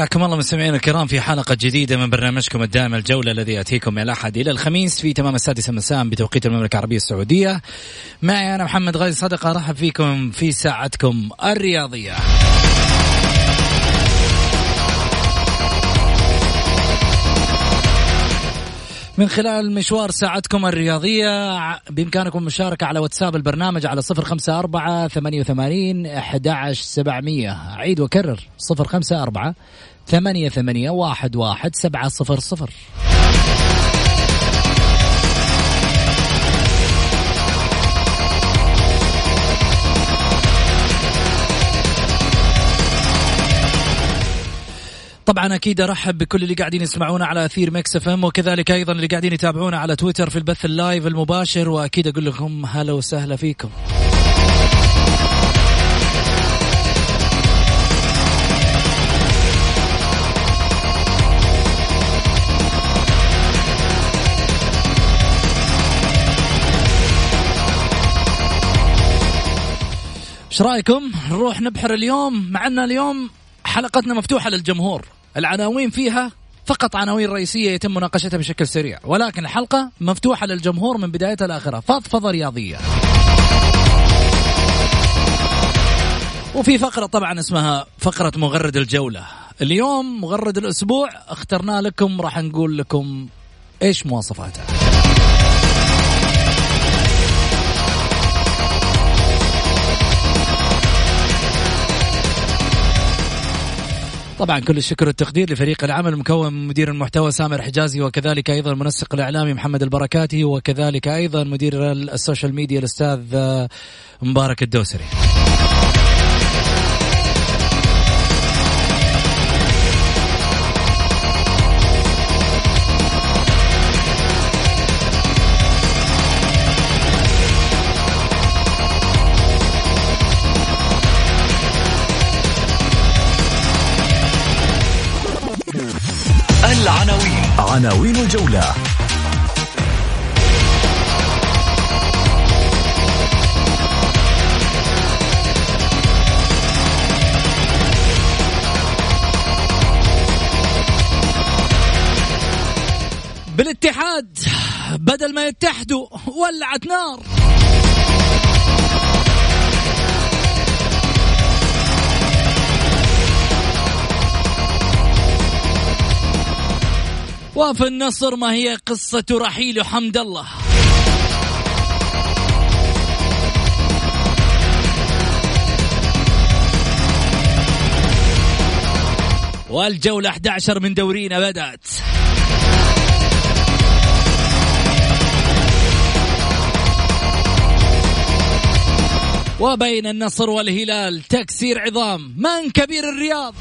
حياكم الله مستمعينا الكرام في حلقة جديدة من برنامجكم الدائم الجولة الذي يأتيكم من الأحد إلى الخميس في تمام السادسة مساء بتوقيت المملكة العربية السعودية. معي أنا محمد غازي صدقة أرحب فيكم في ساعتكم الرياضية. من خلال مشوار ساعتكم الرياضية بإمكانكم المشاركة على واتساب البرنامج على صفر خمسة أربعة ثمانية وثمانين أحد سبعمية. أعيد وكرر صفر خمسة أربعة ثمانية ثمانية واحد واحد سبعة صفر صفر. طبعا أكيد أرحب بكل اللي قاعدين يسمعونا على أثير Mix FM وكذلك أيضا اللي قاعدين يتابعونا على تويتر في البث ال live المباشر وأكيد أقول لكم هلا وسهلا فيكم. إيش رأيكم؟ نروح نبحر اليوم. معنا اليوم حلقتنا مفتوحة للجمهور. العناوين فيها فقط عناوين رئيسية يتم مناقشتها بشكل سريع. ولكن الحلقة مفتوحة للجمهور من بدايتها لآخرها فضفضة رياضية وفي فقرة طبعا اسمها فقرة مغرد الجولة. اليوم مغرد الأسبوع. اخترنا لكم راح نقول لكم إيش مواصفاته طبعا كل الشكر والتقدير لفريق العمل المكون من مدير المحتوى سامر حجازي وكذلك أيضا المنسق الإعلامي محمد البركاتي وكذلك أيضا مدير السوشيال ميديا الأستاذ مبارك الدوسري. عناوين الجولة. بالاتحاد بدل ما يتحدوا ولعت نار. وفي النصر ما هي قصة رحيل حمد الله. والجولة 11 من دورينا بدأت وبين النصر والهلال تكسير عظام من كبير الرياض؟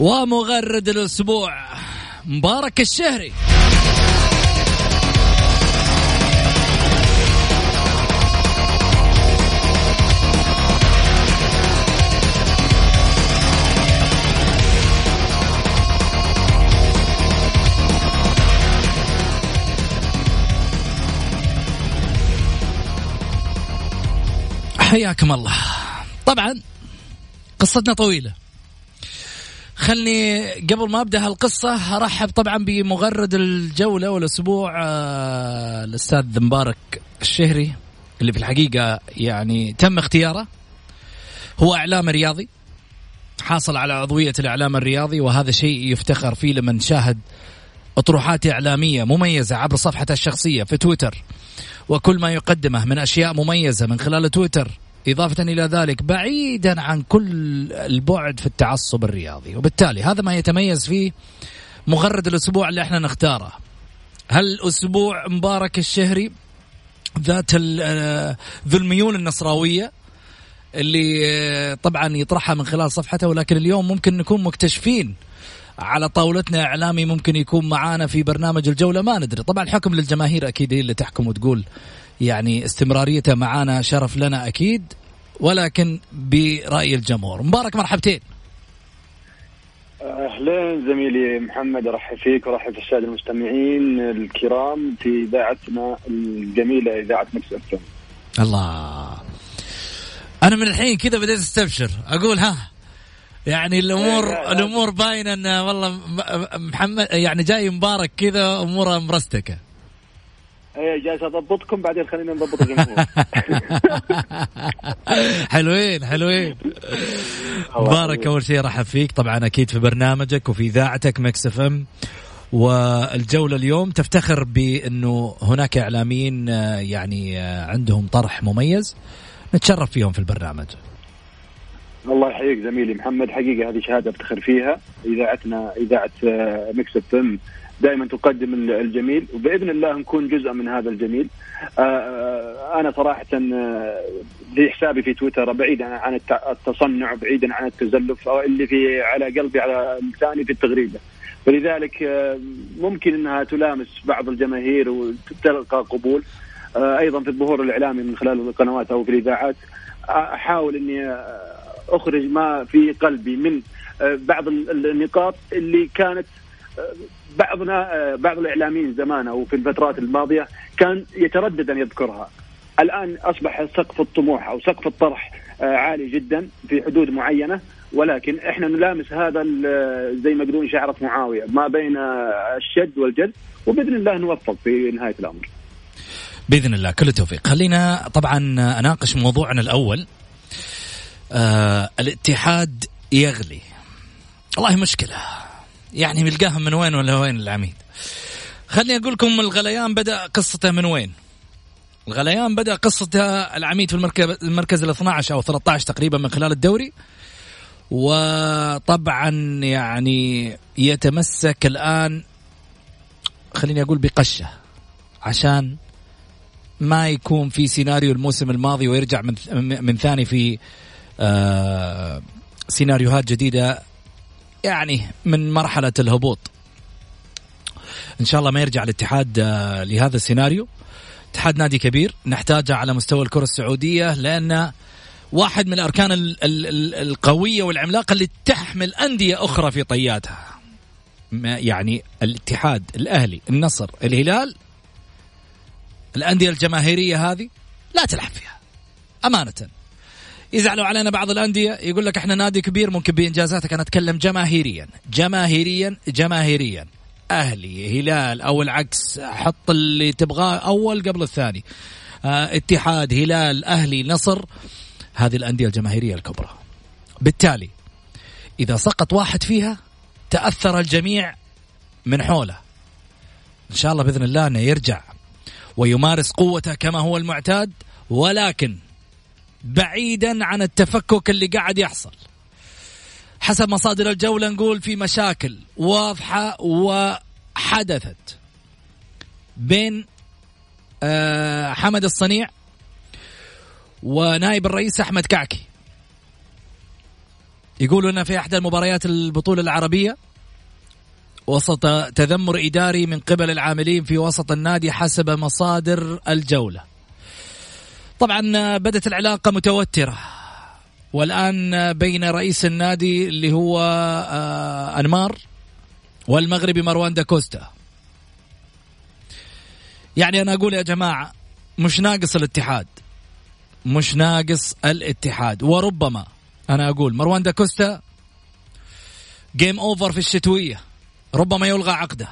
ومغرد الأسبوع. مبارك الشهري. حياكم الله. طبعا قصتنا طويلة. خلني قبل ما أبدأ هالقصة أرحب طبعا بمغرد الجوله والاسبوع آه، الأستاذ مبارك الشهري اللي في الحقيقة يعني تم اختياره. هو إعلام رياضي حاصل على عضوية الإعلام الرياضي وهذا شيء يفتخر فيه لما نشاهد أطروحات إعلامية مميزة عبر صفحته الشخصية في تويتر. وكل ما يقدمه من أشياء مميزة من خلال تويتر إضافة إلى ذلك بعيدا عن كل البعد في التعصب الرياضي. وبالتالي هذا ما يتميز فيه مغرد الأسبوع اللي إحنا نختاره. هل أسبوع مبارك الشهري؟ ذات آه، ذو الميول النصراوية اللي آه، طبعا يطرحها من خلال صفحته ولكن اليوم ممكن نكون مكتشفين على طاولتنا إعلامي ممكن يكون معانا في برنامج الجولة ما ندري. طبعا الحكم للجماهير أكيد هي اللي تحكم وتقول يعني استمراريته معانا شرف لنا أكيد ولكن برأي الجمهور. مبارك مرحبتين. أهلين زميلي محمد ارحب فيك وارحب في السادة المستمعين الكرام في إذاعتنا الجميلة إذاعة مكس إف الله. أنا من الحين كذا بديت أستبشر أقول ها يعني الأمور إيه، الأمور باينة إن والله محمد يعني جاي مبارك كذا أموره مرستكة. إيه جالس أضبطكم بعدين خلينا نضبط الجمهور. حلوين حلوين. مبارك أول شيء رحب فيك. طبعا أكيد في برنامجك وفي إذاعتك Mix FM. والجولة اليوم تفتخر بأنه هناك إعلاميين آه، يعني آه، عندهم طرح مميز. نتشرف فيهم في البرنامج. الله يحييك زميلي محمد. حقيقة هذه شهادة أفتخر فيها. إذاعتنا إذاعة Mix FM. دائما تقدم الجميل وبإذن الله نكون جزء من هذا الجميل. آه، آه، أنا صراحة آه، في حسابي في تويتر بعيدا عن التصنع بعيدا عن التزلف اللي في على قلبي على لساني في التغريدة. فلذلك ممكن إنها تلامس بعض الجماهير وتلقى قبول أيضا في الظهور الإعلامي من خلال القنوات أو في الإذاعات أحاول إني أخرج ما في قلبي من بعض النقاط اللي كانت بعضنا آه، بعض الإعلاميين زمان أو في الفترات الماضية كان يتردد أن يذكرها. الآن أصبح سقف الطموح أو سقف الطرح آه، عالي جدا في حدود معينة ولكن إحنا نلامس هذا زي ما يقولون شعرة معاوية ما بين الشد والجد وبإذن الله نوفق في نهاية الأمر. بإذن الله كل التوفيق. خلينا طبعا أناقش موضوعنا الأول. آه الاتحاد يغلي. والله مشكلة يعني بيلقاهم من وين ولا وين العميد؟ خليني أقول لكم الغليان بدأ قصته من وين؟ الغليان بدأ قصته العميد في المركز المركز ال 12 أو 13 تقريبا من خلال الدوري. وطبعا يعني يتمسك الآن خليني أقول بقشة عشان ما يكون في سيناريو الموسم الماضي ويرجع من من ثاني في آه سيناريوهات جديدة يعني من مرحلة الهبوط. إن شاء الله ما يرجع الاتحاد آه، لهذا السيناريو. اتحاد نادي كبير نحتاجه على مستوى الكرة السعودية لأن واحد من الأركان القوية والعملاقة اللي تحمل أندية أخرى في طياتها. يعني الاتحاد الأهلي النصر الهلال. الأندية الجماهيرية هذه لا تلعب فيها. أمانة. يزعلوا علينا بعض الأندية يقول لك إحنا نادي كبير ممكن بانجازاتك أنا أتكلم جماهيريا جماهيريا جماهيريا. أهلي هلال أو العكس حط اللي تبغاه أول قبل الثاني. آه اتحاد هلال أهلي نصر هذه الأندية الجماهيرية الكبرى. بالتالي إذا سقط واحد فيها تأثر الجميع من حوله. إن شاء الله بإذن الله إنه يرجع ويمارس قوته كما هو المعتاد ولكن بعيدا عن التفكك اللي قاعد يحصل. حسب مصادر الجولة نقول في مشاكل واضحة وحدثت بين آه، حمد الصنيع ونائب الرئيس أحمد كعكي. يقولوا أن في أحد المباريات البطولة العربية وسط تذمر إداري من قبل العاملين في وسط النادي حسب مصادر الجولة. طبعا بدت العلاقة متوترة. والآن بين رئيس النادي اللي هو آه، أنمار والمغربي مروان داكوستا يعني أنا أقول يا جماعة مش ناقص الاتحاد. مش ناقص الاتحاد. وربما أنا أقول مروان داكوستا game over في الشتوية. ربما يلغى عقده.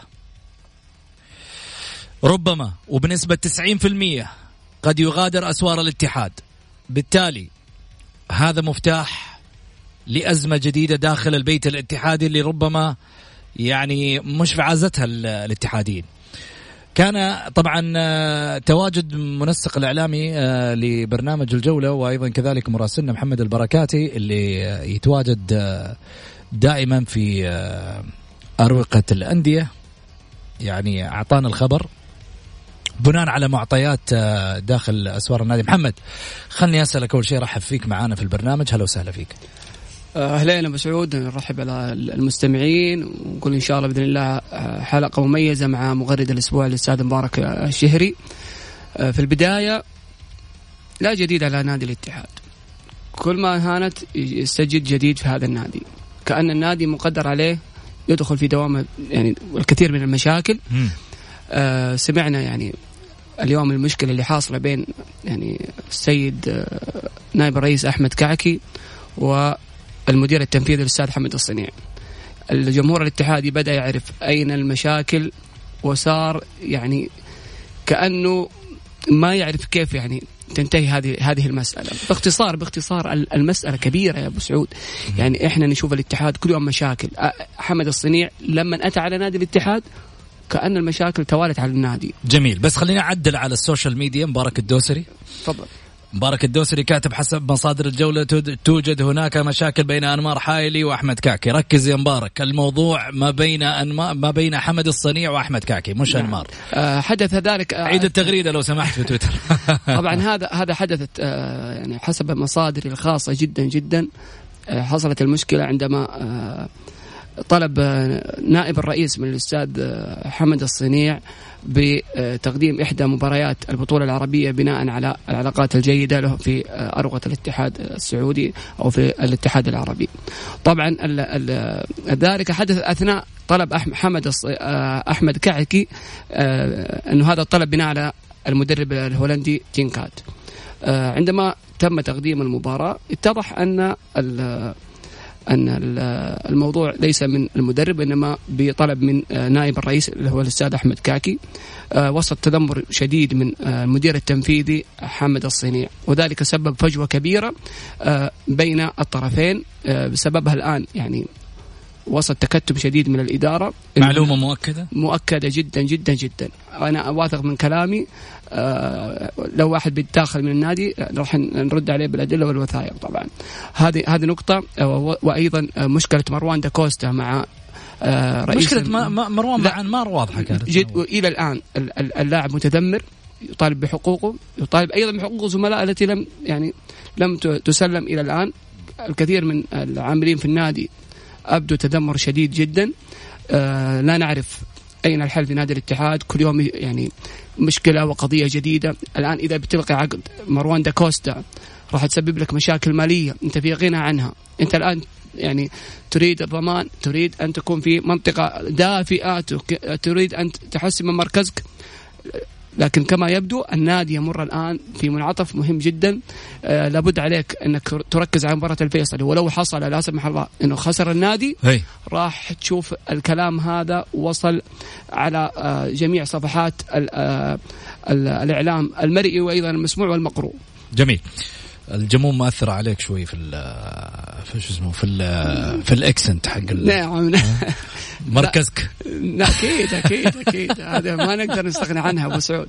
ربما وبنسبة 90% قد يغادر أسوار الاتحاد. بالتالي هذا مفتاح لأزمة جديدة داخل البيت الاتحادي اللي ربما يعني مش في عازتها الاتحاديين. كان طبعا آه، تواجد منسق الإعلامي آه، لبرنامج الجولة وأيضا كذلك مراسلنا محمد البركاتي اللي آه، يتواجد دائما في أروقة الأندية. يعني أعطانا الخبر. بناء على معطيات داخل أسوار النادي. محمد خلني أسألك أول شيء رحب فيك معنا في البرنامج. هلا وسهلا فيك. اهلين أبو سعود. نرحب على المستمعين. ونقول إن شاء الله بإذن الله حلقة مميزة مع مغرد الأسبوع الاستاذ مبارك الشهري. آه، في البداية لا جديد على نادي الاتحاد. كل ما هانت يستجد جديد في هذا النادي. كأن النادي مقدر عليه يدخل في دوامة يعني الكثير من المشاكل. آه سمعنا يعني اليوم المشكلة اللي حاصلة بين يعني السيد آه نائب الرئيس أحمد كعكي و المدير التنفيذي الأستاذ حمد الصنيع. الجمهور الاتحادي بدأ يعرف أين المشاكل وصار يعني كأنه ما يعرف كيف يعني تنتهي هذه هذه المسألة. باختصار باختصار المسألة كبيرة يا أبو سعود. يعني إحنا نشوف الاتحاد كل يوم مشاكل. حمد الصنيع لما أتى على نادي الاتحاد كأن المشاكل توالت على النادي. جميل. بس خلينا أعدل على ال social media. مبارك الدوسري. تفضل. مبارك الدوسري كاتب حسب مصادر الجولة توجد هناك مشاكل بين أنمار حائلي وأحمد كعكي ركز يا مبارك. الموضوع ما بين أنما ما بين حمد الصنيع وأحمد كعكي مش نعم. أنمار. آه حدث ذلك آه عيد التغريدة لو سمحت في تويتر. طبعا هذا هذا حدثت آه يعني حسب مصادري الخاصة جدا جدا آه حصلت المشكلة عندما آه طلب آه، نائب الرئيس من الأستاذ آه، حمد الصنيع بتقديم إحدى مباريات البطولة العربية بناء على العلاقات الجيدة له في آه، أروقة الاتحاد السعودي أو في الاتحاد العربي. طبعا ذلك حدث أثناء طلب حمد أحمد كعكي أنه هذا الطلب بناء على المدرب الهولندي تينكات. عندما تم تقديم المباراة اتضح أن أن الموضوع ليس من المدرب إنما بطلب من آه، نائب الرئيس اللي هو الأستاذ أحمد كاكي. آه، وسط تذمر شديد من آه، المدير التنفيذي حمد الصينيع وذلك سبب فجوة كبيرة بين الطرفين بسببها الآن يعني وسط تكتم شديد من الإدارة. معلومة مؤكدة؟ مؤكدة جدا جدا جدا. أنا واثق من كلامي. آه لو واحد بيتداخل من النادي راح نرد عليه بالأدلة والوثائق طبعا. هذه هذه نقطة. آه وأيضا آه مشكلة مروان داكوستا مع آه رئيس مشكلة مروان مع انمار واضحة كانت. جد والى الآن اللاعب متذمر يطالب بحقوقه يطالب أيضا بحقوق زملائه التي لم يعني لم تسلم إلى الآن. الكثير من العاملين في النادي ابدوا تذمر شديد جدا. آه لا نعرف أين الحل في نادي الاتحاد. كل يوم يعني مشكلة وقضية جديدة. الآن إذا بتلقي عقد مروان داكوستا راح تسبب لك مشاكل مالية. أنت في غنى عنها. أنت الآن يعني تريد الضمان تريد أن تكون في منطقة دافئه تريد أن تحسن من مركزك. لكن كما يبدو النادي يمر الآن في منعطف مهم جدا. آه لابد عليك أنك تركز على مباراة الفيصلي ولو حصل لا سمح الله إنه خسر النادي هي. راح تشوف الكلام هذا وصل على آه جميع صفحات آه الإعلام المرئي وأيضا المسموع والمقروء. جميل. الجموم مأثرة عليك شوي في ال في شو اسمه في ال في الاكسنت حق نعم. مركزك. أكيد أكيد أكيد. هذا ما نقدر نستغني عنها أبو سعود.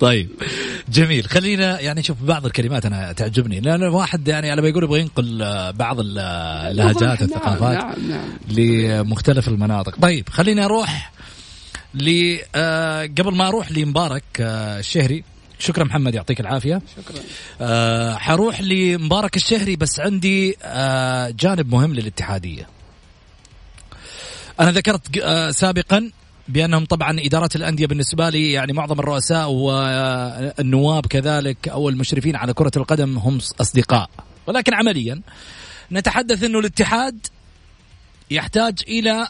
طيب جميل. خلينا يعني شوف بعض الكلمات أنا تعجبني. لأن الواحد يعني على ما يقول يبغى ينقل بعض اللهجات والثقافات نعم نعم نعم. لمختلف المناطق. طيب خليني أروح ل آه، قبل ما أروح لمبارك آه، الشهري شكرا محمد يعطيك العافية. شكرا. آه حروح لمبارك الشهري بس عندي آه جانب مهم للاتحادية. أنا ذكرت آه سابقا بأنهم طبعا إدارات الأندية بالنسبة لي يعني معظم الرؤساء والنواب كذلك أو المشرفين على كرة القدم هم أصدقاء. ولكن عمليا نتحدث إنه الاتحاد يحتاج إلى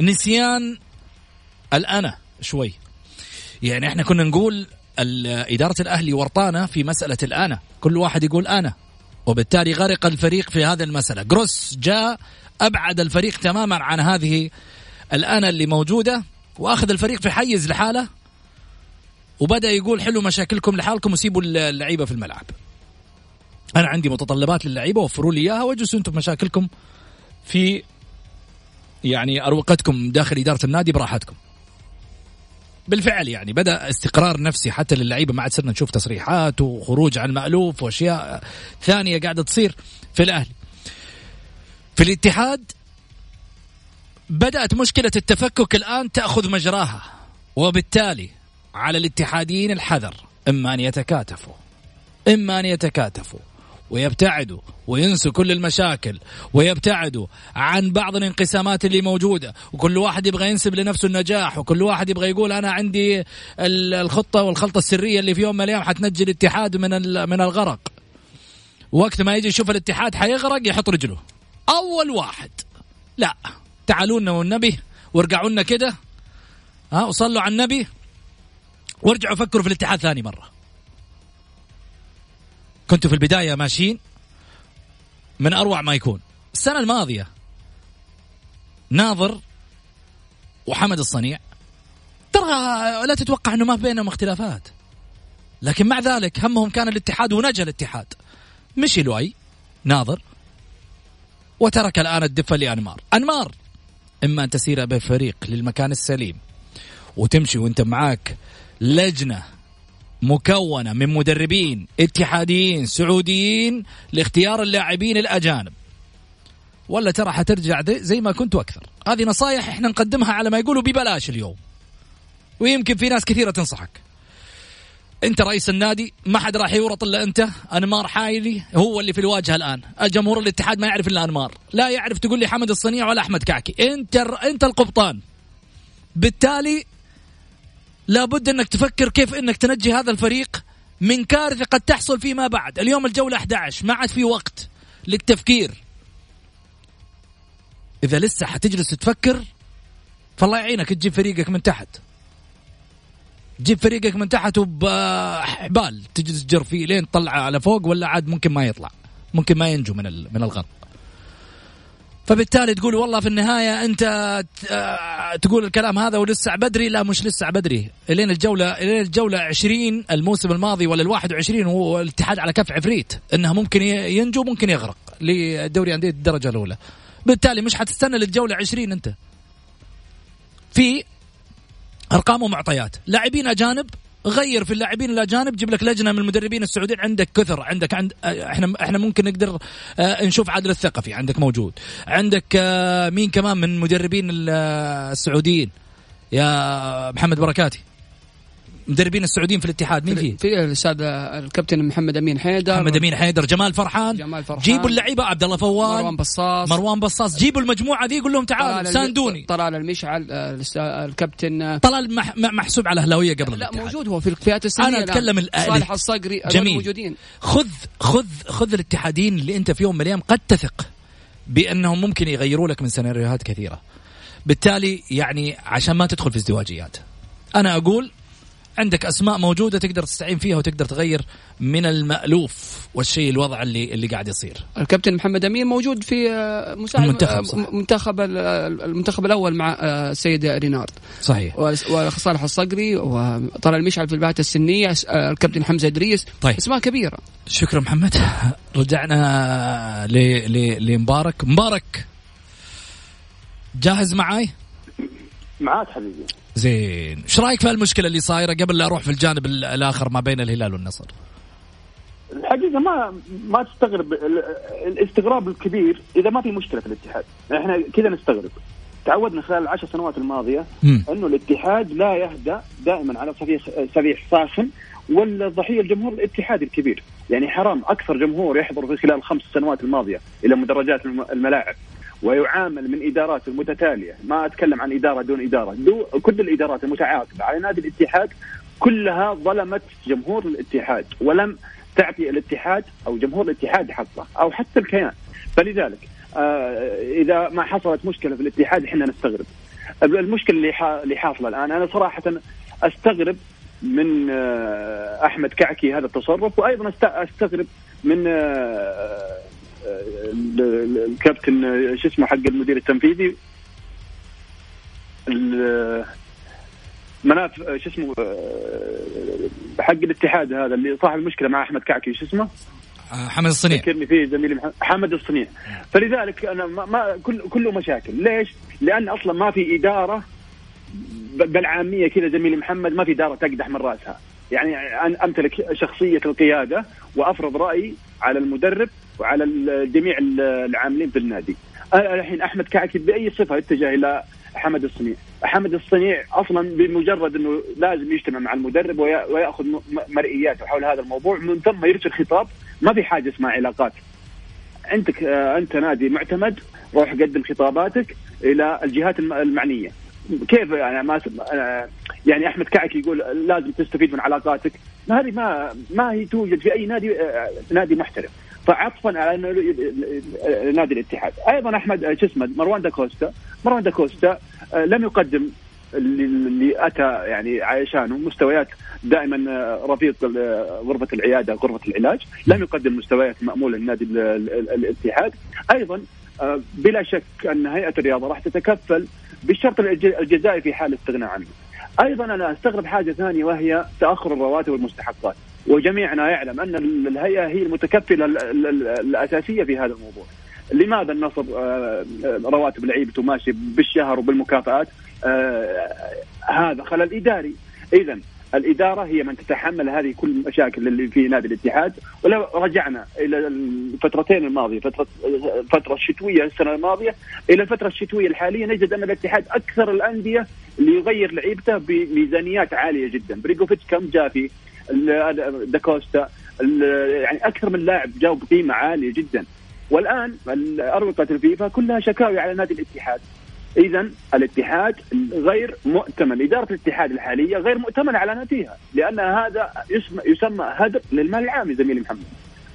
نسيان الانا شوي. يعني إحنا كنا نقول إدارة الأهلي ورطانه في مسألة الانا كل واحد يقول أنا. وبالتالي غرق الفريق في هذه المسألة. جروس جاء أبعد الفريق تماما عن هذه الانا اللي موجودة وأخذ الفريق في حيز لحاله وبدأ يقول حلوا مشاكلكم لحالكم وسيبوا اللعيبة في الملعب. أنا عندي متطلبات للعيبة وفروا لي إياها واجلسوا أنتم مشاكلكم في يعني أروقتكم داخل إدارة النادي براحتكم. بالفعل يعني بدأ استقرار نفسي حتى للعيبة ما عاد صرنا نشوف تصريحات وخروج عن مألوف وأشياء ثانية قاعدة تصير في الأهلي. في الاتحاد بدأت مشكلة التفكك الآن تأخذ مجراها وبالتالي على الاتحاديين الحذر إما أن يتكاتفوا إما أن يتكاتفوا. ويبتعدوا وينسوا كل المشاكل ويبتعدوا عن بعض الانقسامات اللي موجودة. وكل واحد يبغى ينسب لنفسه النجاح وكل واحد يبغى يقول أنا عندي الخطة والخلطة السرية اللي في يوم من الأيام حتنجي الاتحاد من من الغرق. وقت ما يجي يشوف الاتحاد حيغرق يحط رجله. أول واحد. لا تعالوا لنا والنبي وارجعوا لنا كده. ها وصلوا على النبي. وارجعوا فكروا في الاتحاد ثاني مرة. كنتوا في البداية ماشيين من أروع ما يكون. السنة الماضية ناظر وحمد الصنيع. ترى لا تتوقع إنه ما بينهم اختلافات. لكن مع ذلك همهم كان الاتحاد ونجا الاتحاد. مشي لؤي ناظر وترك الآن الدفه لأنمار. أنمار إما أن تسير بالفريق للمكان السليم وتمشي وأنت معاك لجنة مكونة من مدربين اتحاديين سعوديين لاختيار اللاعبين الأجانب. ولا ترى حترجع زي ما كنت وأكثر هذه نصايح إحنا نقدمها على ما يقولوا ببلاش اليوم. ويمكن في ناس كثيرة تنصحك. أنت رئيس النادي ما حد راح يورط إلا أنت. أنمار حايلي هو اللي في الواجهة الآن. الجمهور الاتحاد ما يعرف إلا أنمار. لا يعرف تقول لي حمد الصنيع ولا أحمد كعكي. أنت أنت القبطان. بالتالي لابد انك تفكر كيف انك تنجي هذا الفريق من كارثة قد تحصل فيما بعد. اليوم الجولة 11 ما عاد في وقت للتفكير. إذا لسه حتجلس تفكر فالله يعينك تجيب فريقك من تحت. تجيب فريقك من تحت وبحبال. تجلس تجر فيه لين تطلعه على فوق ولا عاد ممكن ما يطلع. ممكن ما ينجو من من الغرب فبالتالي تقول والله في النهاية أنت آه، تقول الكلام هذا ولسه بدري؟ لا مش لسه بدري. إلين الجولة إلين الجولة 20 الموسم الماضي ولا ال 21 هو الاتحاد على كف عفريت. انها ممكن ينجو ممكن يغرق لدوري أندية الدرجة الأولى. بالتالي مش حتستنى للجولة 20 أنت. في أرقام ومعطيات. لاعبين أجانب غير في اللاعبين الاجانب جيب لك لجنة من المدربين السعوديين عندك كثر عندك عند إحنا إحنا ممكن نقدر آه، نشوف عادل الثقفي عندك موجود. عندك آه، مين كمان من المدربين السعوديين؟ يا محمد بركاتي. مدربين السعوديين في الاتحاد مين فيه؟ في الأستاذ الكابتن محمد أمين حيدر. محمد أمين حيدر جمال فرحان. جمال فرحان. جيبوا اللعيبة عبد الله فوال. مروان بصاص مروان بصاص جيبوا المجموعة ذي قول لهم تعالوا ساندوني. طلال المشعل الكابتن. طلال محسوب على اهلاويه قبل لا موجود هو في الفئات السنية. أنا اتكلم صالح الصقري جميل. موجودين. خذ خذ خذ الاتحادين اللي أنت في يوم من الأيام قد تثق بأنهم ممكن يغيروا لك من سيناريوهات كثيرة. بالتالي يعني عشان ما تدخل في ازدواجيات. أنا أقول عندك أسماء موجودة تقدر تستعين فيها وتقدر تغير من المألوف والشيء الوضع اللي اللي قاعد يصير. الكابتن محمد امين موجود في آه، مساعد المنتخب صح. منتخب المنتخب الأول مع السيد آه، رينارد. صحيح. وصالح الصقري وطلال المشعل في البعثة السنية آه، الكابتن حمزة إدريس طيب. أسماء كبيرة. شكرا محمد رجعنا لمبارك مبارك جاهز معاي؟ معاك حبيبي زين. إيش رأيك في المشكلة اللي صايرة قبل لا أروح في الجانب الآخر ما بين الهلال والنصر؟ الحقيقة ما ما تستغرب. الاستغراب الكبير إذا ما في مشكلة في الاتحاد. إحنا كذا نستغرب. تعودنا خلال العشر سنوات الماضية إنه الاتحاد لا يهدى دائما على صفيح صفيح صاخن ولا ضحية الجمهور الاتحادي الكبير، يعني حرام أكثر جمهور يحضر في خلال الخمس سنوات الماضية إلى مدرجات الملاعب. ويعامل من إدارات المتتالية. ما أتكلم عن إدارة دون إدارة. دو كل الإدارات المتعاقبه على نادي الاتحاد كلها ظلمت جمهور الاتحاد ولم تعطي الاتحاد أو جمهور الاتحاد حقه أو حتى الكيان. فلذلك آه إذا ما حصلت مشكلة في الاتحاد إحنا نستغرب. المشكلة اللي اللي حاصلة الآن أنا صراحة أستغرب من أحمد كعكي هذا التصرف وأيضا أستغرب من الكابتن شو اسمه حق المدير التنفيذي. مناف شو اسمه حق الاتحاد هذا اللي صاحب المشكلة مع أحمد كعكي شو اسمه؟ حمد الصنيع. ذكرني فيه زميلي حمد الصنيع. فلذلك أنا ما, ما كل كله مشاكل. ليش؟ لأن أصلا ما في إدارة بالعامية كذا زميلي محمد ما في إدارة تقدح من رأسها. يعني أمتلك شخصية القيادة وأفرض رايي على المدرب وعلى جميع العاملين في النادي. الحين أحمد كعكي بأي صفة اتجه إلى حمد الصنيع. حمد الصنيع أصلا بمجرد إنه لازم يجتمع مع المدرب ويأخذ مرئياته حول هذا الموضوع من ثم يرسل خطاب ما في حاجة اسمها علاقات. عندك أنت نادي معتمد روح قدم خطاباتك إلى الجهات المعنية. كيف يعني ما يعني أحمد كعك يقول لازم تستفيد من علاقاتك. هذه ما ما هي توجد في أي نادي نادي محترف. فعطفا على نادي الاتحاد. أيضا أحمد شو اسمه مروان داكوستا مروان داكوستا لم يقدم اللي أتى يعني عشانه مستويات دائما آه، رفيق آه، غرفة العيادة غرفة العلاج. لم يقدم مستويات ماموله لنادي الاتحاد. أيضا آه، بلا شك أن هيئة الرياضة راح تتكفل بالشرط الجزائي في حال استغناء عنه. أيضا أنا أستغرب حاجة ثانية وهي تأخر الرواتب والمستحقات. وجميعنا يعلم أن الهيئة هي المتكفلة الأساسية في هذا الموضوع. لماذا النصر رواتب لعيبته ماشي بالشهر وبالمكافآت؟ هذا خلل إداري. اذا الإدارة هي من تتحمل هذه كل المشاكل اللي في نادي الاتحاد. ولو رجعنا إلى الفترتين الماضية فتره الفترة الشتويه السنة الماضية إلى الفترة الشتوية الحالية نجد أن الاتحاد أكثر الأندية اللي يغير لعيبته بميزانيات عالية جدا. بريجوفيتش كم جاء في داكوستا يعني أكثر من لاعب جاوا بقيمه عالية جدا. والآن أروقة الفيفا كلها شكاوي على نادي الاتحاد. اذا الاتحاد غير مؤتمن. إدارة الاتحاد الحالية غير مؤتمنه على ناديها. لأن هذا يسمى, هدر للمال العام زميلي محمد.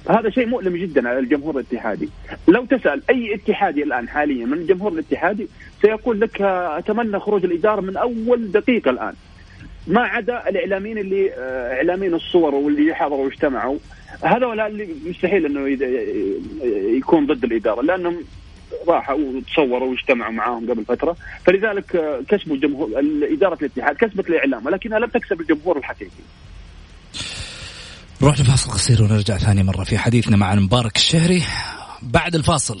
هذا شيء مؤلم جدا على الجمهور الاتحادي. لو تسأل أي اتحادي الآن حاليا من الجمهور الاتحادي سيقول لك أتمنى خروج الإدارة من أول دقيقة الآن. ما عدا الإعلاميين اللي آه، إعلاميين الصور واللي حضروا واجتمعوا. هذول اللي مستحيل إنه يكون ضد الإدارة لأنهم راحوا وتصوروا واجتمعوا معاهم قبل فترة. فلذلك آه، كسبوا الجمهور اداره الاتحاد كسبت الإعلام ولكنها لم تكسب الجمهور الحقيقي. نروح لفاصل قصير ونرجع ثاني مرة في حديثنا مع المبارك الشهري. بعد الفاصل.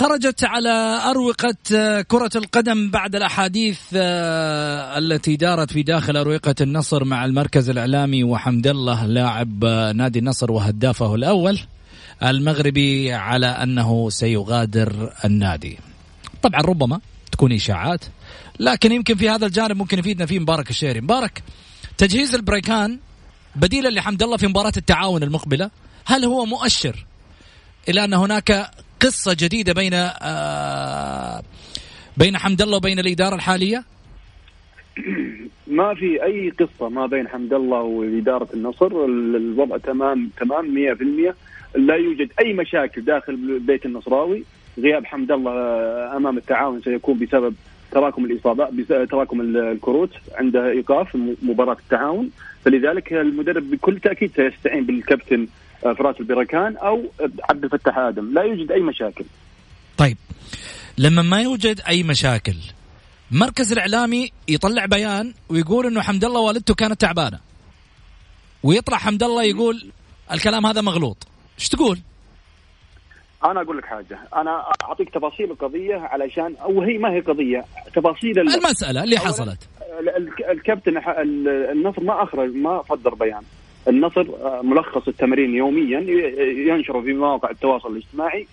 خرجت على أروقة كرة القدم بعد الأحاديث آه، التي دارت في داخل أروقة النصر مع المركز الإعلامي وحمد الله لاعب نادي النصر وهدافه الأول المغربي على أنه سيغادر النادي. طبعا ربما تكون إشاعات لكن يمكن في هذا الجانب ممكن يفيدنا فيه مبارك الشهري. مبارك تجهيز البريكان بديلا لحمد الله في مباراة التعاون المقبلة هل هو مؤشر إلى أن هناك قصة جديدة بين آه بين حمد الله وبين الإدارة الحالية؟ ما في أي قصة ما بين حمد الله وإدارة النصر الوضع تمام تمام 100% لا يوجد أي مشاكل داخل البيت النصراوي. غياب حمد الله أمام التعاون سيكون بسبب تراكم الاصابات تراكم الكروت. عند إيقاف مباراة التعاون. فلذلك المدرب بكل تأكيد سيستعين بالكابتن آه، فراس البركان أو عبد الفتاح آدم. لا يوجد أي مشاكل. طيب. لما ما يوجد أي مشاكل مركز الإعلامي يطلع بيان ويقول إنه حمد الله والدته كانت تعبانة. ويطلع حمد الله يقول الكلام هذا مغلوط. إيش تقول؟ أنا أقول لك حاجة. أنا أعطيك تفاصيل القضية علشان أو هي ما هي قضية تفاصيل المسألة اللي حصلت. الكابتن النصر ما أخرج ما صدر بيان. النصر آه، ملخص التمرين يوميا ينشره في مواقع التواصل الاجتماعي.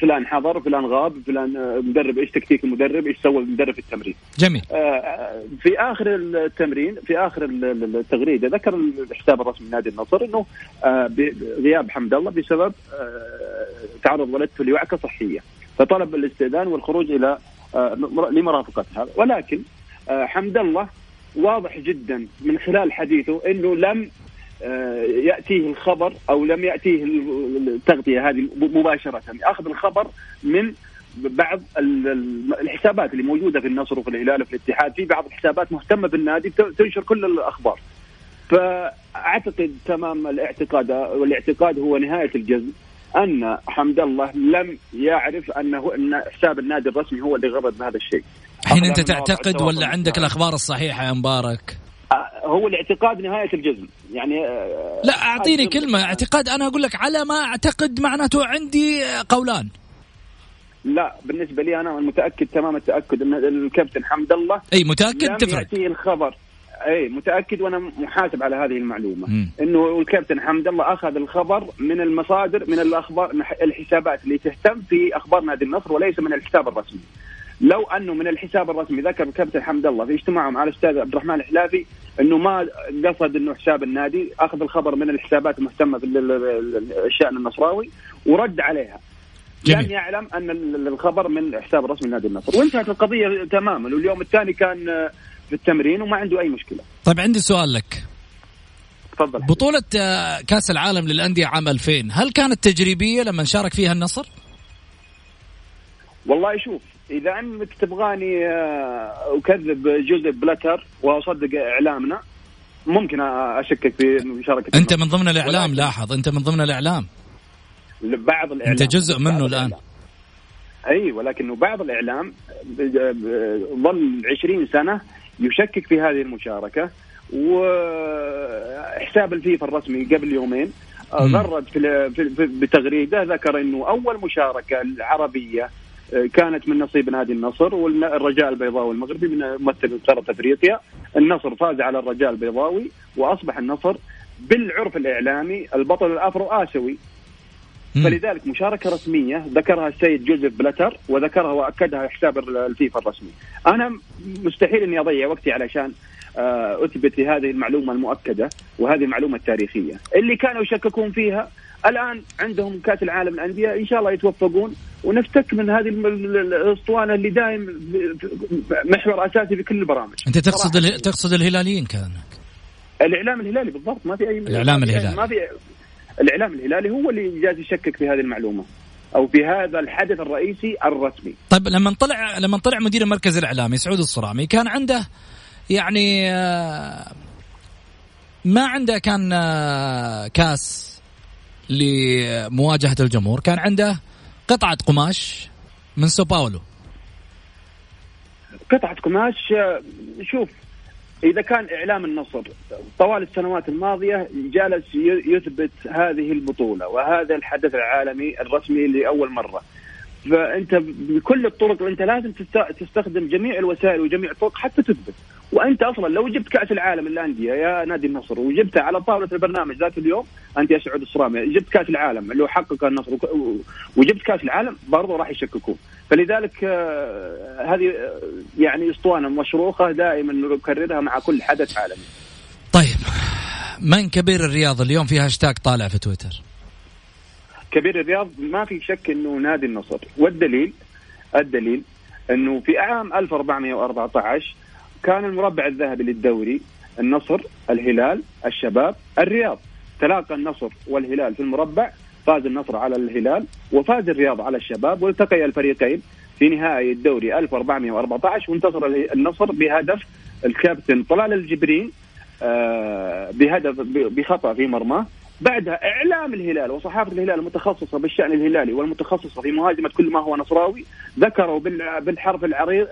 فلان حضر فلان غاب فلان آه، مدرب إيش تكتيك المدرب إيش سوى المدرب في التمرين. جميل. في آخر التمرين في آخر التغريدة ذكر الحساب الرسمي لنادي النصر إنه غياب حمد الله بسبب تعرض والدته لوعكة صحية. فطلب الاستئذان والخروج إلى لمرافقتها ولكن حمد الله واضح جدا من خلال حديثه إنه لم آه، يأتيه الخبر أو لم يأتيه التغطية هذه مباشرة. أخذ الخبر من بعض الحسابات اللي موجودة في النصر وفي الهلال وفي الاتحاد. في بعض الحسابات مهتمة بالنادي تنشر كل الأخبار. فأعتقد تمام الاعتقاد والاعتقاد هو نهاية الجزم أن حمد الله لم يعرف أنه إن حساب النادي الرسمي هو اللي غرض بهذا الشيء. الحين أنت تعتقد ولا عندك الأخبار الصحيحة يا مبارك؟ آه، هو الاعتقاد نهاية الجزم. يعني آه، لا أعطيني كلمة اعتقاد. أنا أقول لك على ما أعتقد معناته عندي قولان. لا بالنسبة لي أنا متأكد تمام التأكد. إن الكابتن حمد الله أي متأكد؟ تفرق. يأتيه الخبر. أي متأكد وأنا محاسب على هذه المعلومة. م. إنه الكابتن حمد الله أخذ الخبر من المصادر من الأخبار الحسابات اللي تهتم في أخبار نادي النصر وليس من الحساب الرسمي. لو أنه من الحساب الرسمي ذكر الكابتن حمد الله في اجتماعه مع الأستاذ عبد الرحمن الحلافي أنه ما قصد إنه حساب النادي أخذ الخبر من الحسابات المهتمة بالشأن النصراوي ورد عليها. جميل. لم يعلم أن الخبر من حساب رسمي نادي النصر. وانتهت القضية تماما واليوم الثاني كان في التمرين وما عنده أي مشكلة. طيب عندي سؤال لك. تفضل. بطولة آه، كأس العالم للأندية عام 2000 هل كانت تجريبية لما شارك فيها النصر؟ والله شوف إذا انت تبغاني آه، أكذب جوزيف بلاتر وأصدق إعلامنا ممكن أشكك في مشاركة أنت من ضمن الإعلام. لاحظ أنت من ضمن الإعلام. بعض الإعلام. أنت جزء منه الآن. أي ولكنه بعض الإعلام ظل 20 سنة يشكك في هذه المشاركة وحساب الفيفا الرسمي قبل يومين غرد في بتغريدة ذكر إنه أول مشاركة العربية كانت من نصيب نادي النصر والرجاء البيضاوي المغربي من ممثل قاره أفريقيا. النصر فاز على الرجاء البيضاوي وأصبح النصر بالعرف الإعلامي البطل الأفرو آسيوي. فلذلك مشاركة رسمية ذكرها السيد جوزيف بلاتر وذكرها وأكدها حساب الفيفا الرسمي. أنا مستحيل إني أضيع وقتي علشان آه، أثبت هذه المعلومة المؤكدة وهذه المعلومة التاريخية، اللي كانوا يشككون فيها الآن عندهم كأس العالم الانديه إن شاء الله يتوفقون ونفتك من هذه الأسطوانة اللي دائم محور أساسي في كل البرامج. أنت تقصد تقصد الهلاليين كانك؟ الإعلام الهلالي بالضبط ما في أي الإعلام الهلالي ما في الإعلام الهلالي هو اللي جالس يشكك في هذه المعلومة أو في هذا الحدث الرئيسي الرسمي. طيب لما طلع لما طلع مدير المركز الإعلامي سعود الصرامي كان عنده يعني آه، ما عنده كان آه، كاس لمواجهة الجمهور. كان عنده قطعة قماش من سو باولو. قطعة قماش آه، شوف إذا كان إعلام النصر طوال السنوات الماضية جالس يثبت هذه البطولة وهذا الحدث العالمي الرسمي لأول مرة. فأنت بكل الطرق أنت لازم تستخدم جميع الوسائل وجميع الطرق حتى تثبت وأنت أصلا لو جبت كأس العالم للأندية يا نادي النصر وجبته على طاولة البرنامج ذاك اليوم أنت يا سعود الصرامي جبت كأس العالم اللي حقق النصر وجبت كأس العالم برضه راح يشككون فلذلك آه، هذه آه، يعني اسطوانة مشروخة دائما نكررها مع كل حدث عالمي. طيب من كبير الرياض اليوم في هاشتاج طالع في تويتر؟ كبير الرياض ما في شك إنه نادي النصر. والدليل الدليل إنه في عام 1414 كان المربع الذهبي للدوري النصر الهلال الشباب الرياض. تلاقى النصر والهلال في المربع فاز النصر على الهلال وفاز الرياض على الشباب والتقي الفريقين في نهائي الدوري 1414 وانتصر النصر بهدف الكابتن طلال الجبرين آه، بهدف بخطأ في مرماه. بعدها إعلام الهلال وصحافة الهلال المتخصصة بالشأن الهلالي والمتخصصة في مهاجمة كل ما هو نصراوي ذكروا بالحرف العريض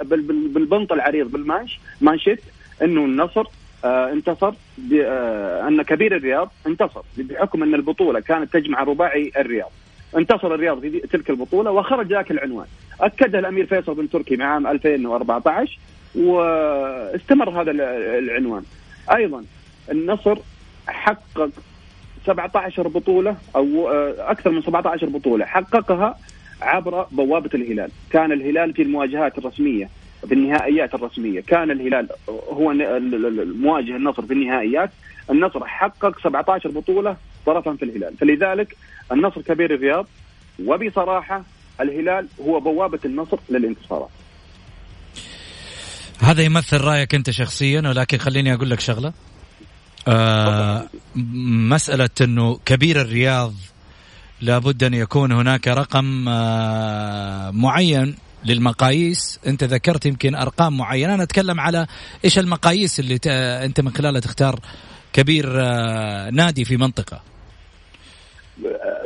بالبنط العريض بالمانش مانشيت إنه النصر آه انتصر آه أن كبير الرياض انتصر بحكم أن البطولة كانت تجمع رباعي الرياض. انتصر الرياض في تلك البطولة وخرج ذاك العنوان. اكدها الأمير فيصل بن تركي مع عام 2014 واستمر هذا العنوان. أيضا النصر حقق 17 بطولة أو آه، أكثر من 17 بطولة حققها عبر بوابة الهلال، كان الهلال في المواجهات الرسمية في النهائيات الرسمية، كان الهلال هو مواجه النصر في النهائيات، النصر حقق 17 بطولة طرفا في الهلال، فلذلك النصر كبير الرياض. وبصراحة الهلال هو بوابة النصر للانتصارات. هذا يمثل رأيك أنت شخصيا ولكن خليني أقول لك شغلة. آه مسألة إنه كبير الرياض لابد أن يكون هناك رقم آه معين للمقاييس. أنت ذكرت يمكن أرقام معينة. أنا أتكلم على إيش المقاييس اللي أنت من خلالها تختار كبير آه نادي في منطقة.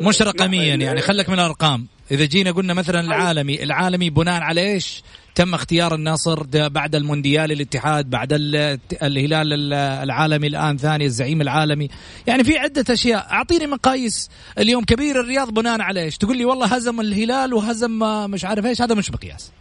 مش رقميا يعني خلك من الأرقام. إذا جينا قلنا مثلا العالمي العالمي بناء على إيش؟ تم اختيار النصر بعد المونديال الاتحاد بعد الهلال العالمي الآن ثاني الزعيم العالمي. يعني في عدة أشياء. أعطيني مقاييس. اليوم كبير الرياض بناء على إيش؟ تقول لي والله هزم الهلال وهزم مش عارف إيش. هذا مش مقياس.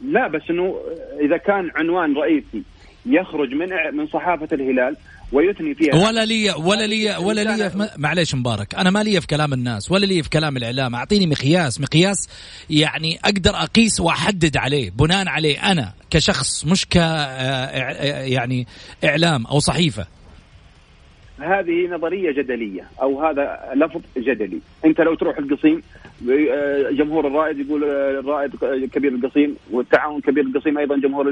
لا بس إنه إذا كان عنوان رئيسي يخرج من من صحافة الهلال ويثني فيها. ولا لي ولا لي ولا لي معليش مبارك أنا ما لي في كلام الناس ولا لي في كلام الإعلام أعطيني مقياس مقياس يعني أقدر أقيس وأحدد عليه بناء عليه أنا كشخص مش ك آه، يعني إعلام أو صحيفة. هذه نظرية جدلية أو هذا لفظ جدلي. أنت لو تروح القصيم جمهور الرائد يقول الرائد كبير القصيم والتعاون كبير القصيم أيضا جمهور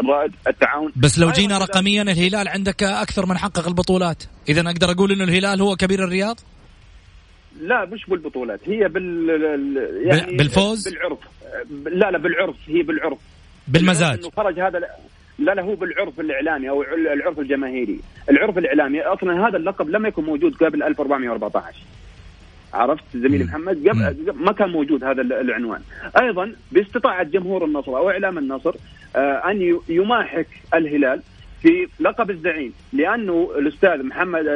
الرائد التعاون. بس لو جينا رقميا الهلال عندك أكثر من حقق البطولات. اذا أقدر أقول إنه الهلال هو كبير الرياض؟ لا مش بالبطولات هي بال يعني بالفوز؟ بالعرف. لا لا بالعرف هي بالعرف. بالمزاج. خرج هذا لا لا هو بالعرف الإعلامي أو العرف الجماهيري، العرف الإعلامي أصلا هذا اللقب لم يكن موجود قبل 1414 عرفت زميلي محمد؟ قبل ما كان موجود هذا العنوان. أيضا باستطاعة جمهور النصر أو إعلام النصر آه أن يماحك الهلال في لقب الزعيم لأنه الأستاذ محمد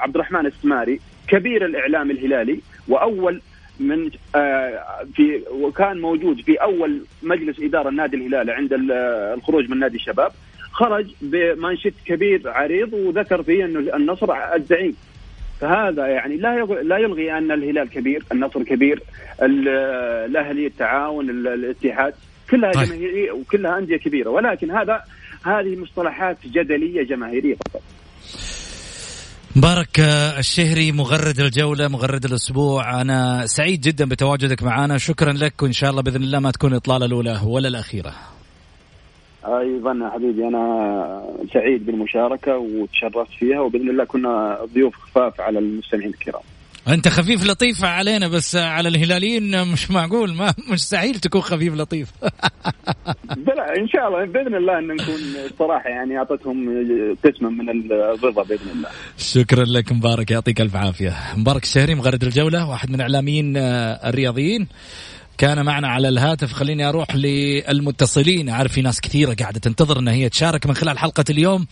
عبد الرحمن السماري كبير الإعلام الهلالي وأول من آه في وكان موجود في أول مجلس إدارة النادي الهلال عند الخروج من نادي الشباب خرج بمانشيت كبير عريض وذكر فيه انه النصر الزعيم. فهذا يعني لا لا يلغي أن الهلال كبير، النصر كبير، الأهلي، التعاون، الاتحاد كلها طيب. جماهيرية وكلها أندية كبيرة ولكن هذا هذه مصطلحات جدلية جماهيرية فقط. مبارك الشهري مغرد الجولة مغرد الأسبوع أنا سعيد جدا بتواجدك معنا شكرا لك وإن شاء الله بإذن الله ما تكون الإطلالة الأولى ولا الأخيرة أيضا حبيبي أنا سعيد بالمشاركة وتشرفت فيها وبإذن الله كنا ضيوف خفاف على المستمعين الكرام. أنت خفيف لطيف علينا بس على الهلاليين مش معقول ما مش سعيد تكون خفيف لطيف. بلا إن شاء الله بإذن الله إن نكون صراحة يعني اعطتهم قسما من الرضا بإذن الله. شكرا لك مبارك يعطيك ألف عافية. مبارك الشهري مغرد الجولة واحد من إعلاميين الرياضيين. كان معنا على الهاتف. خليني أروح للمتصلين. عارف في ناس كثيرة قاعدة تنتظر إن هي تشارك من خلال حلقة اليوم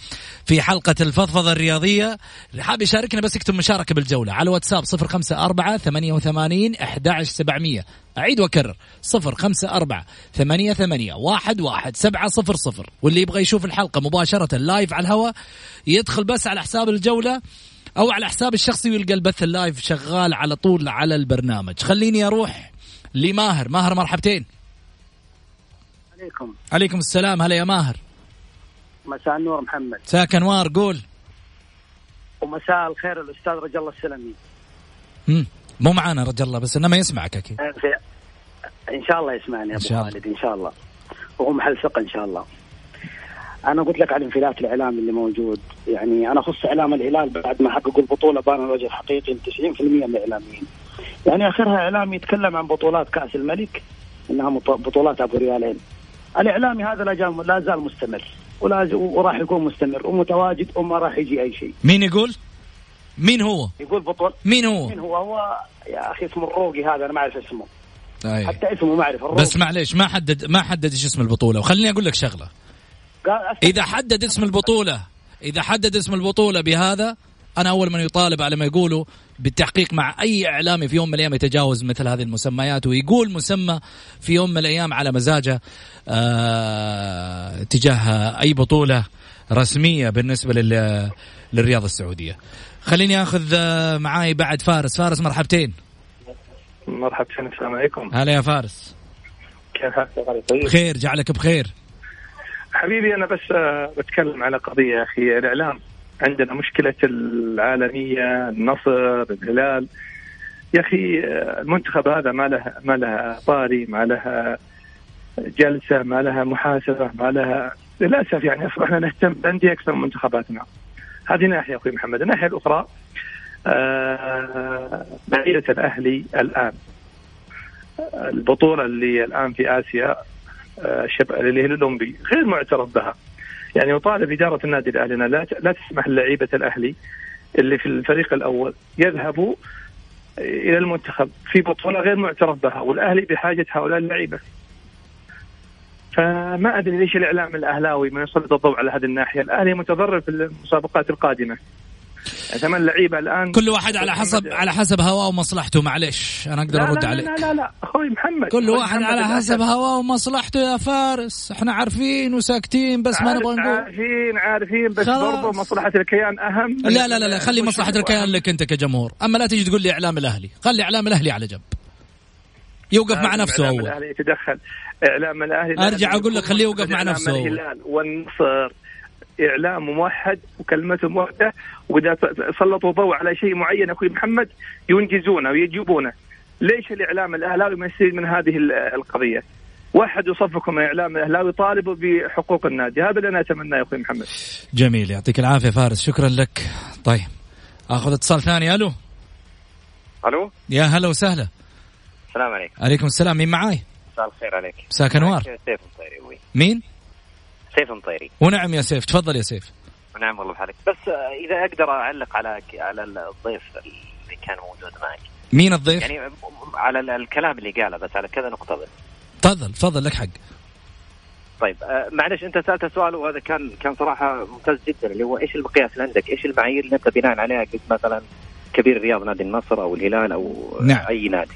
في حلقة الفضفضة الرياضية. اللي حاب يشاركنا بس يكتب مشاركة بالجولة. على واتساب 054 88 11700 أعيد وأكرر. صفر خمسة أربعة ثمانية ثمانية واحد واحد سبعة صفر صفر. واللي يبغى يشوف الحلقة مباشرة live على الهواء يدخل بس على حساب الجولة أو على حساب الشخصي ويلقى البث ال live شغال على طول على البرنامج. خليني أروح لماهر. ماهر مرحبتين. عليكم. عليكم السلام. هلا يا ماهر. مساء النور محمد. مساك أنوار. قول. ومساء الخير الأستاذ رجل الله السلمي. امم مو معانا رجل الله بس إنه ما يسمعك أكيد. إن شاء الله يسمعني أبو خالد إن شاء الله. وهو محل ثقة إن شاء الله. أنا قلت لك على الانفلات الاعلامي اللي موجود. يعني أنا أخص إعلام الهلال بعد ما حققوا البطولة بان الوجه الحقيقي ل 90% من الإعلاميين. يعني آخرها إعلامي يتكلم عن بطولات كأس الملك إنها بطولات أبو ريالين الإعلامي هذا لا زال مستمر ولا وراح يكون مستمر ومتواجد وما راح يجي أي شيء مين يقول؟ مين هو؟ يقول بطول مين هو؟ مين هو؟ هو يا أخي اسمه الروقي هذا أنا ما أعرف اسمه أي. حتى اسمه ما أعرف بس معليش ما حدد ما حدد إيش اسم البطولة وخليني أقول لك شغلة إذا حدد اسم البطولة إذا حدد اسم البطولة بهذا أنا أول من يطالب على ما يقولوا بالتحقيق مع أي إعلامي في يوم من الأيام يتجاوز مثل هذه المسميات ويقول مسمى في يوم من الأيام على مزاجه آه تجاه أي بطولة رسمية بالنسبة لل للرياضة السعودية. خليني آخذ آه، معاي بعد فارس. فارس مرحبتين. مرحبا السلام عليكم. هلا يا فارس. كيف حالك؟ طيب؟ بخير جعلك بخير. حبيبي أنا بس آه، بتكلم على قضية يا أخي الإعلام. عندنا مشكلة العالمية النصر الهلال. يا أخي المنتخب هذا ما له ما له طاري ما له جلسة ما لها محاسبة ما لها للأسف يعني أصبحنا نهتم بالانديه أكثر من منتخباتنا. هذه ناحية أخوي محمد. الناحية الأخرى آه الأهلي الآن. البطولة اللي الآن في آسيا آه اللي هي الاولمبي غير معترف بها. يعني يطالب إدارة النادي الأهلي لا لا تسمح للعيبة الأهلي اللي في الفريق الأول يذهبوا إلى المنتخب في بطولة غير معترف بها والأهلي بحاجة هؤلاء اللعيبة فما أدري ليش الإعلام الأهلاوي ما يسلط الضوء على هذه الناحية، الأهلي متضرر في المسابقات القادمة. ثمان لعيبه الآن كل واحد على حسب على حسب هواه ومصلحته معلش أنا أقدر أرد عليك. لا لا لا. أخوي محمد كل واحد محمد على حسب هواه ومصلحته يا فارس. إحنا عارفين وساكتين بس ما نبغى نقول عارفين عارفين بس برضو مصلحة الكيان أهم. لا لا لا, لا خلي مصلحة الكيان لك أنت كجمهور. أما لا تجي تقول لي إعلام الأهلي. خلي إعلام الأهلي على جنب. يوقف مع نفسه أول. الاهلي يتدخل. إعلام الأهلي أرجع أقول لك خليه يوقف مع نفسه الهلال والنصر. إعلام موحد وكلمتهم واحدة وإذا سلطوا ضوء على شيء معين أخوي محمد ينجزونه ويجيبونه. ليش الإعلام الأهلاوي ما يستفيد من هذه القضية؟ واحد يصفكم الاعلام الأهلاوي يطالبوا بحقوق النادي. هذا اللي أنا أتمناه يا أخوي محمد. جميل يعطيك العافية فارس. شكرا لك. طيب أخذ اتصال ثاني. ألو. ألو. يا هلا وسهلا. السلام عليكم. عليكم السلام. مين معاي؟ مساء الخير عليك. مساك أنوار. مين؟ سيف مطيري. ونعم يا سيف. تفضل يا سيف. ونعم والله بحالك. بس إذا أقدر أعلق على على الضيف اللي كان موجود معك. مين الضيف؟ يعني على الكلام اللي قاله بس على كذا نقطة بس. تفضل تفضل لك حق. طيب آه، معلش أنت سألت سؤال وهذا كان كان صراحة ممتاز جدا اللي هو إيش المقياس اللي عندك؟ إيش المعايير اللي أنت بناء عليها؟ قلت مثلا كبير الرياض نادي النصر أو الهلال أو نعم. أي نادي.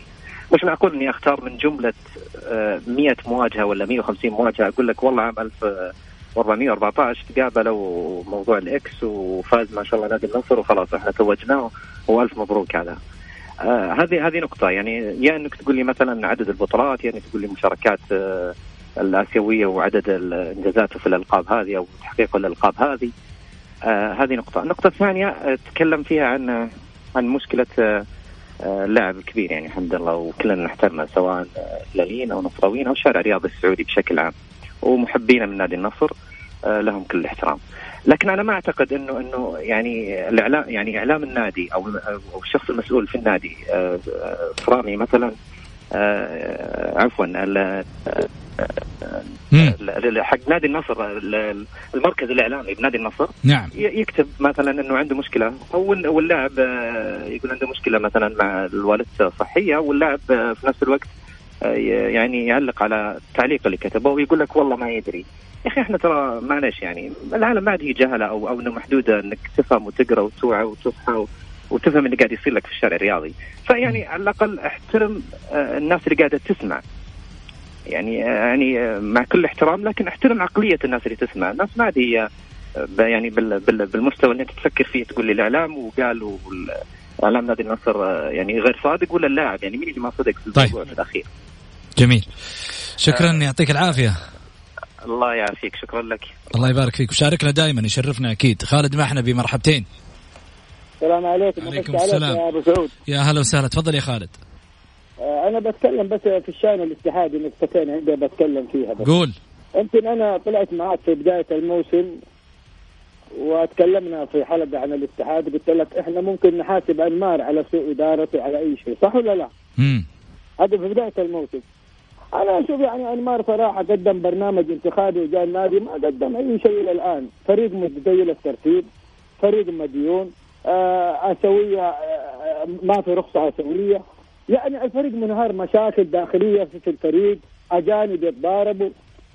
مش معقول إني أختار من جملة 100 آه، مواجهة ولا 150 مواجهة أقول لك والله عام 1414 تقابلوا موضوع الإكس وفاز ما شاء الله نادي النصر وخلاص إحنا توجناه وألف مبروك هذا آه هذه هذه نقطة. يعني يا إنك تقول لي مثلا عدد البطولات يا إنك تقول لي مشاركات آه الآسيوية وعدد الإنجازات في الألقاب هذه أو تحقيق الألقاب هذه. آه هذه نقطة، النقطة الثانية آه تكلم فيها عن عن مشكلة آه اللاعب الكبير يعني الحمد لله. وكلنا نحترمه سواء هلاليين أو نصراويين أو شارع الرياضي السعودي بشكل عام. ومحبين من نادي النصر آه، لهم كل الاحترام. لكن أنا ما أعتقد إنه إنه يعني الإعلام يعني إعلام النادي أو أو الشخص المسؤول في النادي مثلا آه، عفوا حق نادي النصر المركز الإعلامي بنادي النصر. نعم. يكتب مثلا إنه عنده مشكلة أو واللاعب آه، يقول عنده مشكلة مثلا مع الوالدته الصحيه واللاعب آه، في نفس الوقت آه، يعني يعلق على التعليق اللي كتبه ويقول لك والله ما يدري. يا أخي إحنا ترى معلش يعني العالم ما عاد هي جهله أو أو إنه محدوده إنك تفهم وتقرأ وتوعى وتصحى وتفهم اللي قاعد يصير لك في الشارع الرياضي. فيعني على الأقل احترم الناس اللي قاعدة تسمع. يعني يعني مع كل احترام لكن احترم عقلية الناس اللي تسمع، الناس ما هي يعني بالمستوى اللي انت تفكر فيه تقول لي الإعلام وقال اعلام نادي النصر يعني غير صادق ولا اللاعب؟ يعني مين اللي ما صدق في الموضوع طيب. في الأخير؟ جميل. شكرا آه. يعطيك العافية. الله يعافيك. شكرا لك. الله يبارك فيك. وشاركنا دائما يشرفنا أكيد. خالد محنبي مرحبتين السلام عليكم. عليكم السلام. يا أبو سعود. يا هلا وسهلا. تفضل يا خالد. آه، أنا بتكلم بس في الشأن الاتحادي نقطتين عندي بتكلم فيها بس. قول. يمكن أنا طلعت معك في بداية الموسم وتكلمنا في حلقة عن الاتحاد. قلت لك إحنا ممكن نحاسب أنمار على سوء ادارته على أي شيء. صح ولا لا؟ امم هذا في بداية الموسم. أنا أشوف يعني أنمار صراحة قدم برنامج انتخابي وجاء النادي ما قدم أي شيء إلى الآن. فريق متذيل الترتيب فريق مديون. اسيويه آه ما في رخصة اسيويه يعني الفريق منهار مشاكل داخلية في الفريق أجانب يتضاربوا.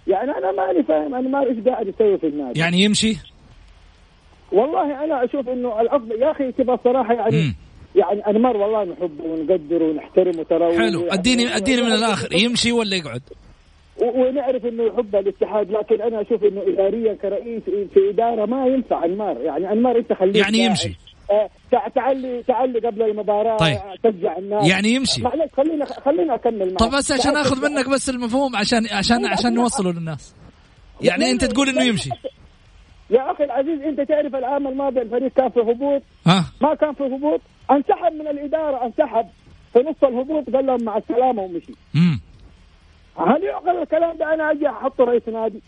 يعني أنا ماني فاهم أنا ما إيش قاعد يسوي في النادي. يعني يمشي؟ والله أنا أشوف إنه الافضل يا أخي تبغى الصراحة يعني م. يعني أنمار والله نحبه ونقدره ونحترمه ترى. حلو أديني أديني من الآخر يمشي ولا يقعد؟ ونعرف إنه يحب الاتحاد لكن أنا أشوف إنه اداريا كرئيس في إدارة ما ينفع أنمار. يعني أنمار أنت خليك يعني يمشي. آه تعلي تعلي قبل المباراه طيب. تشجع الناس. يعني يمشي. معلش خلينا خلينا أكمل معك. طب بس عشان أخذ منك بس المفهوم عشان عشان عشان نوصله للناس. يعني أنت تقول إنه يمشي. يا أخي العزيز أنت تعرف العام الماضي الفريق كان في هبوط؟ ها؟ ما كان في هبوط. انسحب من الإدارة انسحب. في نص الهبوط قال لهم مع السلامة ومشي. امم هل يعقل الكلام ده؟ أنا أجي احطه رئيس نادي.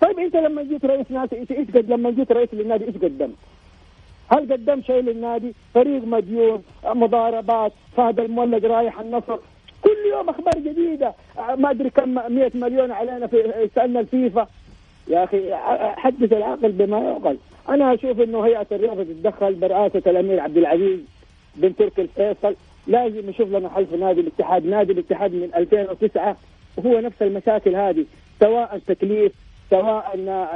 طيب أنت لما جيت رئيس نادي إيش قد لما جيت رئيس للنادي إيش قدمت؟ هل قدمت شيء للنادي؟ فريق مديون، مضاربات، فهد المولد رايح النصر، كل يوم أخبار جديدة، ما أدري كم 100 مليون علينا في سألنا الفيفا. يا أخي حدث العقل بما يعقل، أنا أشوف إنه هيئة الرياضة تتدخل برئاسة الأمير عبد العزيز بن تركي الفيصل. لازم يشوف لنا حل في نادي الاتحاد، نادي الاتحاد من 2009 وهو نفس المشاكل هذه سواء تكليف سواء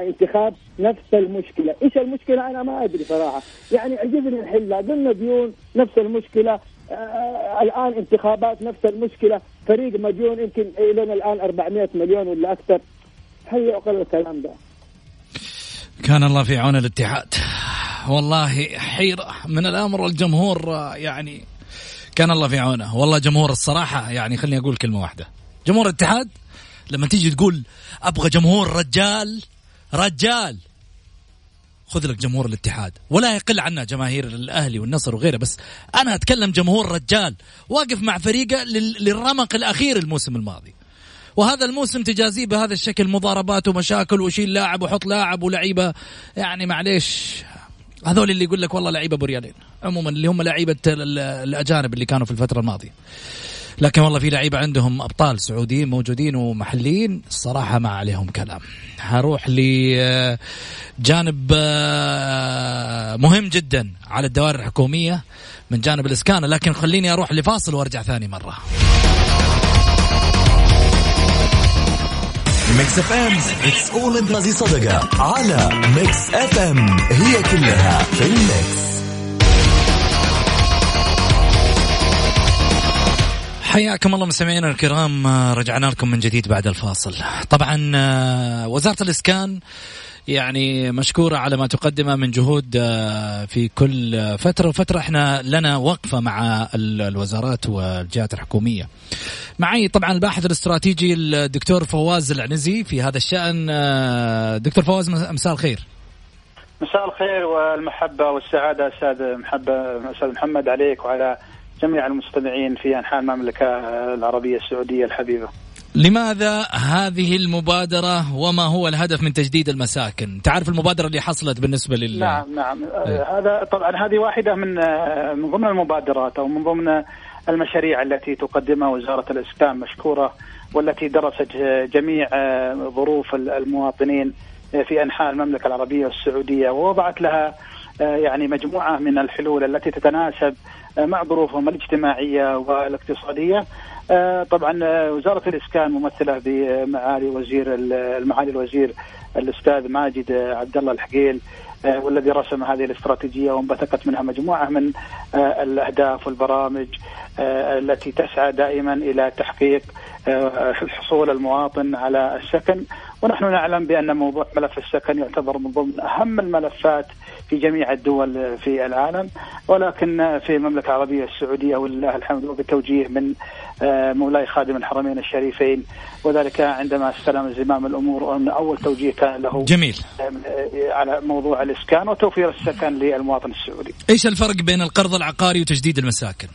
انتخاب نفس المشكلة، إيش المشكلة؟ أنا ما أدري صراحة، يعني عجزني نحلها، قلنا ديون نفس المشكلة، آه الآن انتخابات نفس المشكلة، فريق مديون يمكن لنا الآن 400 مليون ولا أكثر. هل يعقل الكلام ده؟ كان الله في عون الاتحاد. والله حيرة. من الأمر الجمهور يعني كان الله في عونه. والله جمهور الصراحة يعني خليني أقول كلمة واحدة. جمهور الاتحاد؟ لما تيجي تقول أبغى جمهور رجال رجال. خذ لك جمهور الاتحاد. ولا يقل عنا جماهير الأهلي والنصر وغيره بس أنا أتكلم جمهور رجال. واقف مع فريقه للرمق الأخير الموسم الماضي. وهذا الموسم تجازيه بهذا الشكل مضاربات ومشاكل وشيل لاعب وحط لاعب ولعيبة. يعني معليش. هذول اللي يقول لك والله لعيبة ابو ريالين عموما اللي هم لعيبة الأجانب اللي كانوا في الفترة الماضية. لكن والله في لعيبة عندهم أبطال سعوديين موجودين ومحليين. الصراحة ما عليهم كلام. هروح لجانب آه، مهم جدا على الدوائر الحكومية من جانب الإسكان. لكن خليني أروح لفاصل وأرجع ثاني مرة. Mix FM it's all in صدقه على Mix FM هي كلها في ال mix حياكم الله مستمعينا الكرام رجعنا لكم من جديد بعد الفاصل. طبعا وزارة الإسكان يعني مشكورة على ما تقدمه من جهود آه، في كل فترة وفترة إحنا لنا وقفة مع الوزارات والجهات الحكومية. معي طبعا الباحث الاستراتيجي الدكتور فواز العنزي في هذا الشأن. آه، دكتور فواز مساء الخير. مساء الخير والمحبة والسعادة أستاذ محبة أستاذ محمد عليك وعلى جميع المستمعين في أنحاء المملكة العربية السعودية الحبيبة. لماذا هذه المبادرة وما هو الهدف من تجديد المساكن؟ تعرف المبادرة اللي حصلت بالنسبة لل نعم نعم. إيه. هذا طبعا هذه واحدة من من ضمن المبادرات أو من ضمن المشاريع التي تقدمها وزارة الإسكان مشكورة والتي درست جميع ظروف المواطنين في أنحاء المملكة العربية والسعودية ووضعت لها يعني مجموعة من الحلول التي تتناسب مع ظروفهم الاجتماعية والاقتصادية. آه، طبعا آه، وزارة الإسكان ممثلة بمعالي وزير المعالي الوزير الأستاذ ماجد عبد الله الحقيل آه، والذي رسم هذه الاستراتيجية وانبثقت منها مجموعة من الأهداف والبرامج التي تسعى دائما إلى تحقيق حصول المواطن على السكن. ونحن نعلم بأن موضوع ملف السكن يعتبر من ضمن أهم الملفات في جميع الدول في العالم ولكن في المملكة العربية السعودية ولله الحمد وبالتوجيه من آه، مولاي خادم الحرمين الشريفين وذلك عندما استلم زمام الأمور وان أول توجيه كان له جميل آه، على موضوع الإسكان وتوفير السكن للمواطن السعودي. إيش الفرق بين القرض العقاري وتجديد المساكن؟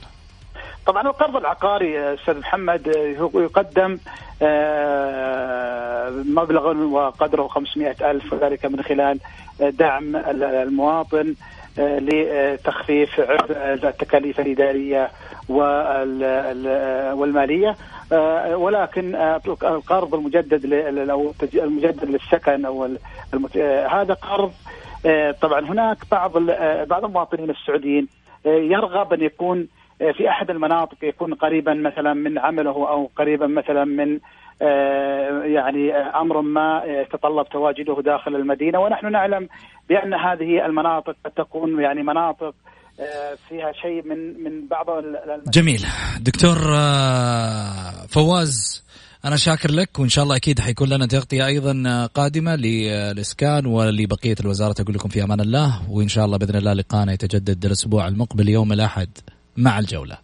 طبعا القرض العقاري أستاذ محمد يقدم آه، مبلغ وقدره 500 ألف وذلك من خلال دعم المواطن آه، لتخفيف عبء التكاليف الإدارية والمالية. آه، ولكن القرض المجدد أو المجدد للسكن أو هذا قرض طبعا هناك بعض بعض المواطنين السعوديين يرغب أن يكون في أحد المناطق يكون قريبا مثلا من عمله أو قريبا مثلا من آه، يعني أمر ما يتطلب تواجده داخل المدينة. ونحن نعلم بأن هذه المناطق قد تكون يعني مناطق آه، فيها شيء من من بعض جميل. دكتور آه، فواز أنا شاكر لك وإن شاء الله أكيد حيكون لنا تغطيه أيضا قادمة للاسكان ولبقية الوزارة. أقول لكم في أمان الله وإن شاء الله بإذن الله لقانا يتجدد الأسبوع المقبل يوم الأحد. مع الجولة.